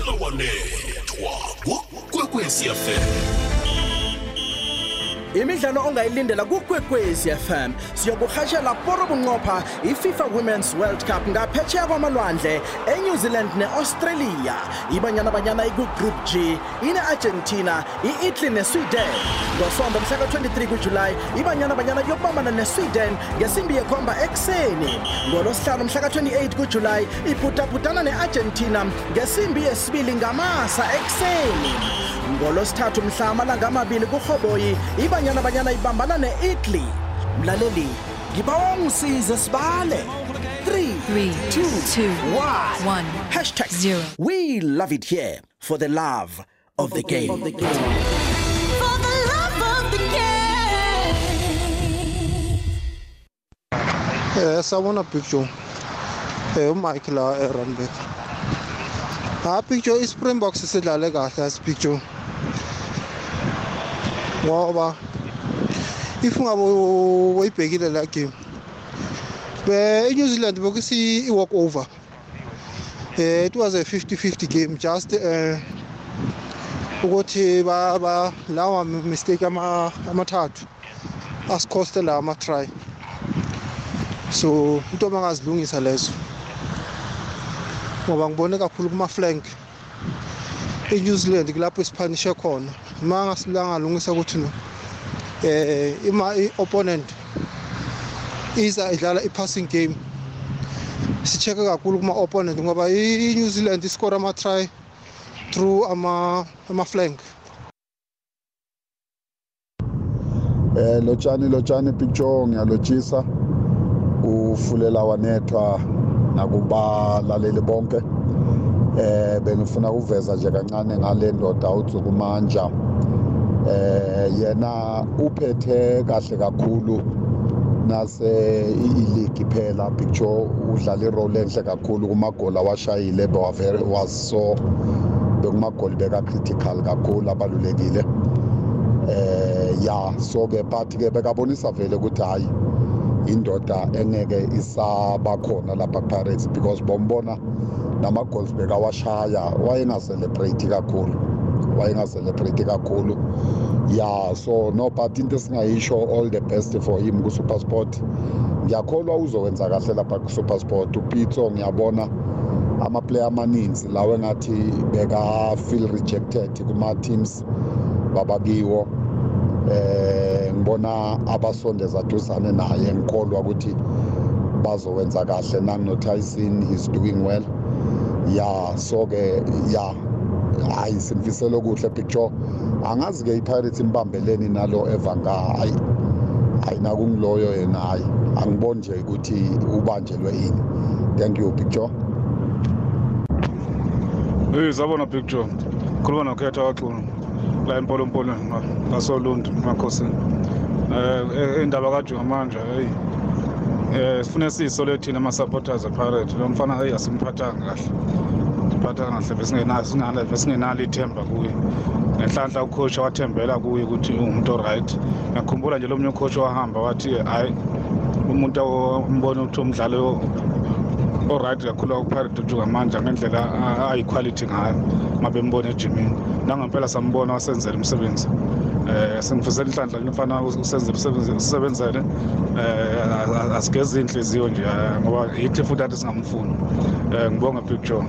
Imidlalo ongayilindela kukwekwezi FM siyokuhashela poro bunqopha iFIFA Women's World Cup ngaphetsheya kwamalwandle eNew Zealand neAustralia. Ibanyana banyana ikugroup G ine-Argentina i-Italy neSweden. Ngosonto mhla ka-23 kuJulayi ibanyana banyana kuyokubambana neSweden ngesimbi yekhomba ekuseni. Ngolosihlanu mhla ka-28 kuJulayi ibhudabhudana ne-Argentina ngesimbi yesibili ngamasa ekuseni. Ngolosithathu mhla amalanga amabili kurhoboyi ibanyana banyana ibambana ne-italy mlaleli ngibawa ungisize sibale 3 2 1 hashtag 0 we love it here for the love of the game Eh sawona picture. Eh uMike la eRunback. Ha picture iSpringboks sidlale kahle as picture. Ngoba if ngabe uyibhekile la game be eNew Zealand bokusi i-walk over eh it was a 50-50 game just eh ukuthi lawa mistake ama amathathu asikhoste la ama try so into bangazilungisa lezo ngoba ngibone kakhulu kuma flank eNew Zealand kulapho isiphanishe khona. Manga silangalungisa ukuthi no. Eh ima opponent iza idlala i-passing game. Sicheke kakhulu kuma opponent ngoba i-New Zealand iscore ama try through ama ama flank eh lotshani lotshani picture ngiyalotshisa. Ufulela wanethwa nakubalaleli bonke. Eh benifuna ukuveza nje kancane ngale ndoda uDzukumanja eh yena uphethe kahle kakhulu nase i-league phela picture udlala irole enhle kakhulu kumagoli awashayile bewavere was so bekumagoli beka critical kakhulu abalulekile. Eh ya so ke but ke bekabonisa vele ukuthi hayi indoda engeke isaba khona lapha Pirates because bombona nama goals bekawashaya wayengaselebrate kakhulu. Wayengaselebrate kakhulu. Ya so no but into singayisho all the best for him ku SuperSport ngiyakholwa uzokwenza kahle lapha ku SuperSport uPitso ngiyabona. Ama player amaninzi lawe ngathi beka feel rejected kuma teams babakiwo. Eh ngibona abasondeza duzane naye ngikholwa ukuthi bazowenza kahle. Nangu Tyson he's doing well. Ya so ke ya. Hayi simfisela okuhle picture. Angazi ke iPirates imbambeleni nalo evanga hayi ayina kungiloyo yena hayi. Angiboni nje ukuthi ubanjelwe yini thank you picture. Hey zabona picture. Khuluma nokhetha waxulu la empolompolo ngasolundu makhosini eh indaba kaJugamanja hey. Eh sifune siyisole thina ama supporters ePirate. Lo mfana hey asimphathanga kahle. Siphatha kahle besingenayo sinale besingenalo ithemba kuye ngenhlanhla ucoach wathembela kuye ukuthi umuntu oright ngiyakhumbula nje lo munye ucoach wahamba wathi hayi umuntu ombona ukuthi umdlalo oright kakhulu akupirate ujugamanja ngendlela ayiquality ngayo ngabe mbona ejimini nangempela sambona wasenzela umsebenzi eh sengifisela inhlanhla lomfana usenzela umsebenzi usebenzele eh asigeze inhliziyo nje ngoba yithi futhi athi singamfuni eh ngibonga picture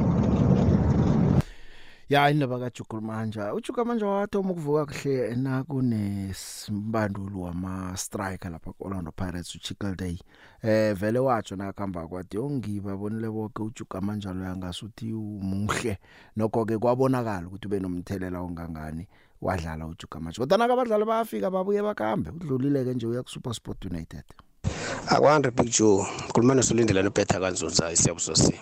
ya indaba kaJukulmanja uJukulmanja wathoma ukuvuka kuhle na kunesimbandulu wama striker lapha ku-Orlando Pirates uChickle Day. Eh vele watsho nakhamba kwathi yongiba bonile bonke uJukulmanja lo yangasuthi umuhle. Nokho ke kwabonakala ukuthi ube nomthelela ongangani wadlala uJukulmanja kodwa nakabadlali bayafika babuye bakambe udlulile ke nje uya ku SuperSport United. Akwande picture khulumana solindelana ubetha kanzunza isiyabusosi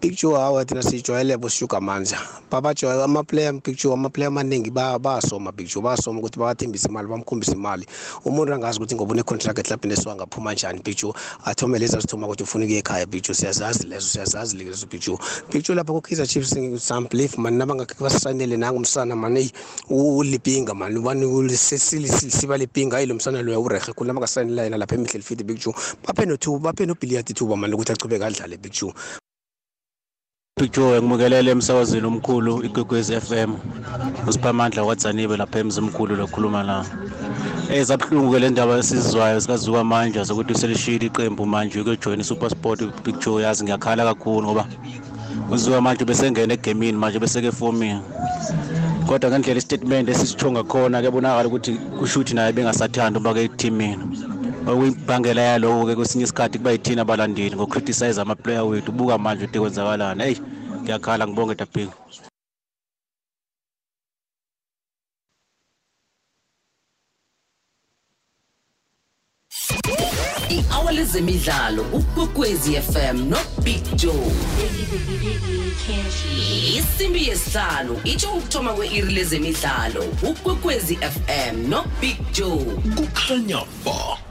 picture hawa thina sijwayele boshuka manja babajoya ama-player picture ama-player amaningi basoma picture basoma ukuthi bawathembise imali bamkhombise imali. Umuntu angazi ukuthi ngoba une-contract ehlabhini esiwangaphuma njani picture. Athome lezi azithoma ukuthi ufuna ukuye ekhaya picture siyazazi lezo siyazazi lezo picture. Picture lapha ku-kaizer chiefs some belief mani nabangakhe basayinele nangumsana mani ulipinga mani ubani siba lipinga hayi lo msana loya urehe khulu nabakasayinela yena lapha emihle lifiti picture. Baphe nothuba baphe nobiliyadi ithuba mani ukuthi achubeke adlale picture. Picture ngimukelele emsakazweni omkhulu igwegwezi FM usiphamandla wadzanibe lapha emzimkhulu lokhuluma la. Eh zabhlungu ke le ndaba esizwayo sikazuka manje zokuthi selishila iqembu manje ukujoin iSuperSport picture yazi ngiyakhala kakhulu ngoba uzuka manje besengena egamini manje beseke forming kodwa ngendlela istatement esisithonga khona kuyabonakala ukuthi kushuthi naye bengasathanda uba ke eteamini okuyibhangela yaloko ke kwesinye isikhathi kuba yithina abalandeli ngocriticize ama-player wethu. Buka manje ukuthi kwenzakalani? Eyi ngiyakhala ngibonge dabheki i-hour lezemidlalo ukwekwezi fm nobig joe. Isimbi yesihlanu itsho ukuthoma kwe-iri lezemidlalo ukwekwezi fm nobig joe. Kukhanya ba.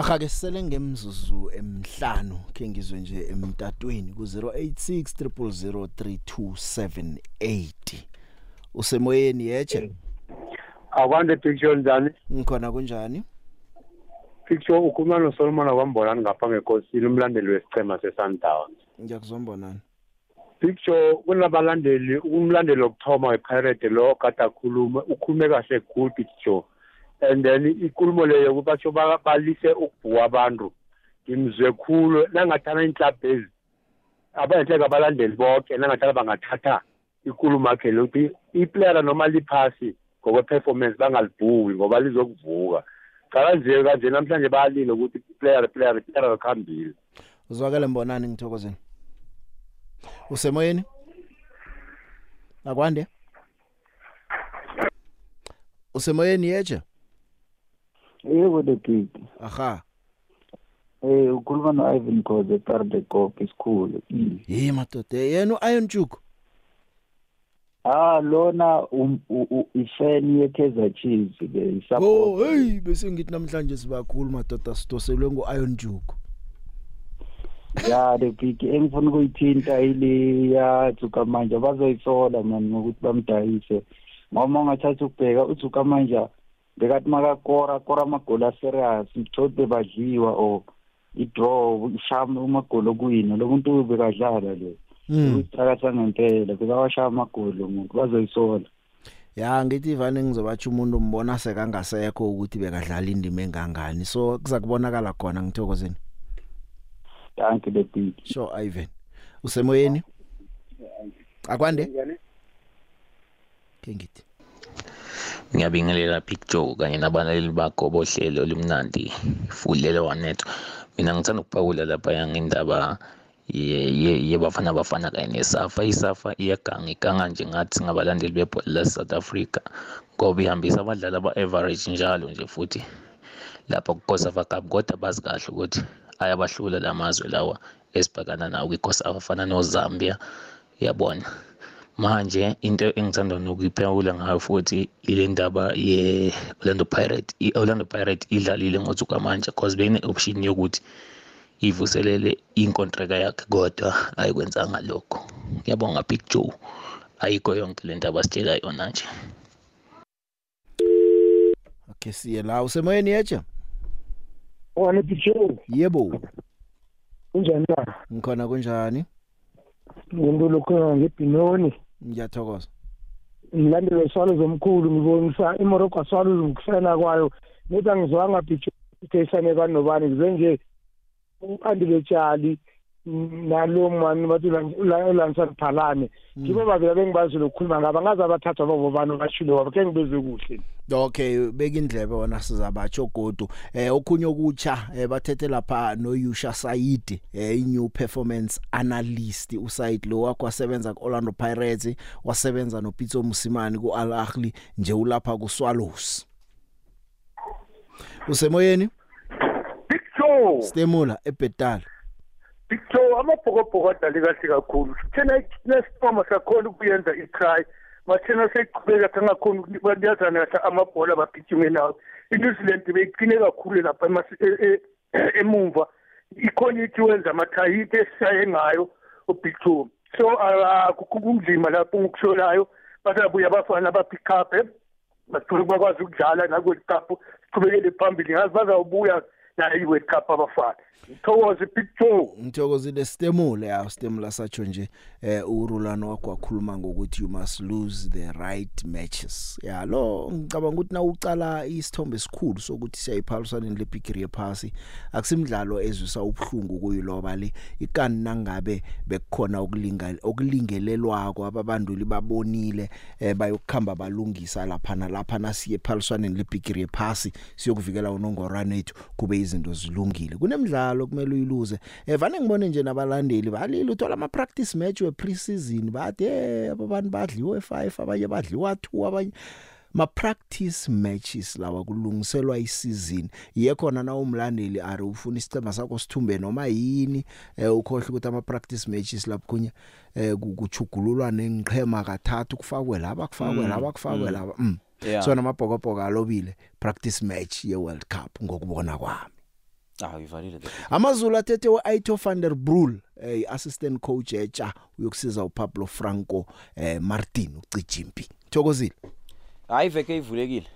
Akake sisele ngemzuzu emhlanu ke ngizwe nje emtatweni ku 0863003278 usemoyeni yeche akwande picture njani? Ngikhona kunjani? Picture ukhuluma noSolomon akwambonani ngapha ngekosini umlandeli wesichema seSundowns. Ngiyakuzombonani picture kunabalandeli umlandeli wokuthoma wePirate lo kade akhuluma ukhulume kahle cool picture and then ikulumo leyo kubatsho balise ukubhuka abantu. Ngimzwe khulu nangathana inhlabhu ezi abayenhleka abalandeli bonke nangathana bangathatha ikulumo yakhe lokuthi iplayera noma liphasi ngokwe-performance bangalibhuki ngoba lizokuvuka. Cala nje kanje namhlanje bayalile ukuthi player player player kakhambile uzwakele mbonani ngithokozeni? Usemoyeni? Akwande? Usemoyeni yeje yebo the big aha Eh ukhuluma no Ivan Khoze eTarde Gop isikhulu. Hey madoda yena uIron Juku. Ah lona um- u- u- ifan yeKaizer Chiefs ke Oh isupport. hey bese ngithi namhlanje sibakhulu madoda sidoselwe nguIron Juku. Ya the big engifuna ukuyithinta ile ya Tsukamanja bazoyisola man ngokuthi bamdayise. Ngoma ungathatha ukubheka uTsukamanja bekathi makakora kora amagoli aserious mthode badliwa or idraw ishama amagoli okuwina lo muntu bekadlala le. Mm. Uyisakatha ngempela bekawashaya amagoli lo muntu bazoyisola. Ya ngithi vane ngizobatsha umuntu umbona sekangasekho ukuthi bekadlala indima engangani. So kuza kubonakala khona ngithokozeni. Thank you the big. Sure Ivan. Usemoyeni? Akwande? Ke ngithi. Ngiyabingelela Big Joe kanye nabalaleli bakho bohlelo limnandi fulelo wanetho mina ngithanda ukuphawula lapha ngendaba ye- ye- yebafana bafana kanye nesafa. Isafa iyaganga iganga nje ngathi singabalandeli bebhola lase-south africa. Ngoba ihambisa abadlali aba-average njalo nje futhi lapha kukosafa cup kodwa bazi kahle ukuthi ayabahlula la mazwe lawa esibhekana nawo kwikosafa afana nozambia. Yabona manje into engithanda nokuyiphawula ngayo futhi ile ndaba ye-orlando pirate i-orlando pirate idlalile ngotsuka manje cause bene-option yokuthi ivuselele inkontraka yakhe kodwa ayikwenzanga lokho ngiyabonga big joe ayikho yonke le ndaba sitshela yona nje Okay siye la usemoyeni yecha? Wani Picho, Yebo. kunjani na? Ngikhona kunjani? Ngimbulu khona ngebhinoni. Ngiyathokoza. Ngilandele swalo zomkhulu ngibonisa iMorocco swalo ngikufena kwayo. Nithi angizwanga Picho isane kanobani ngize nje uandile tshali nalo mani bathi ulansan phalane ngibo babili bengibazi lokukhuluma ngaba ngaze abathatha babo bani bashilo wabo ke ngibezwe kuhle. Okay beka indlebe wona sizabatsho godu. Eh okhunye okutsha eh bathethe lapha no Yusha Said eh i new performance analyst. uSaid lo wakho wasebenza ku Orlando Pirates wasebenza no Pitso Musimani ku Al Ahly nje ulapha ku Swallows Usemoyeni? Joe Stemula eBetal Joe amabhokobhoko adlale kahle kakhulu. Thina nesipoma sakhona ukuyenza i-try mathina seyiqhubeka kangakhona ukuyazana kahle amabhola bagijime nawo. i-New Zealand beyiqine kakhulu lapha e- e- emumva ikhona ithi wenza amathayiti esisaye ngayo uBig Joe so kunzima lapho ngokusholayo basabuya abafana ba-pick up bathola bakwazi ukudlala naku-world cup siqhubekele phambili. Ngazi bazawubuya nayo i-world cup abafana. Ngithokoze big joe ngithokozile Stemula ya Stemula satsho nje eh urulano wakho wakhuluma ngokuthi you must lose the right matches. Ya lo ngicabanga ukuthi na ucala isithombe esikhulu sokuthi siyayiphalisana leBigiri yephasi akusimdlalo ezwisa ubhlungu kuyiloba le. Ikani nangabe bekukhona ukulinga okulingelelwako ababanduli babonile eh bayokukhamba balungisa lapha nalapha nasiye ephaliswaneni leBigiri yephasi siyokuvikela unongorwana ethu kube izinto zilungile. Kunemidlalo kumele uyiluze evane ngibone nje nabalandeli balile uthola ama practice match we pre-season bathi eh abantu badliwe 5 abanye badliwa 2 abanye ma practice matches lawa kulungiselwa isizini yekhona na umlandeli ari ufuna isicema sakho sithumbe noma yini eh ukhohle ukuthi ama practice matches lapho kunye eh kuchugululwa nenqhema kathathu kufakwe laba kufakwe Mm, laba kufakwe mm. laba mm. Yeah. so namabhokobhoko alobile practice match ye World Cup ngokubona kwami Ah uyivalile the amazulu athethe uAito van der Broel eh assistant coach etsha uyokusiza uPablo Franco eh Martin ucijimpi. Thokozile. Hayi veke ivulekile.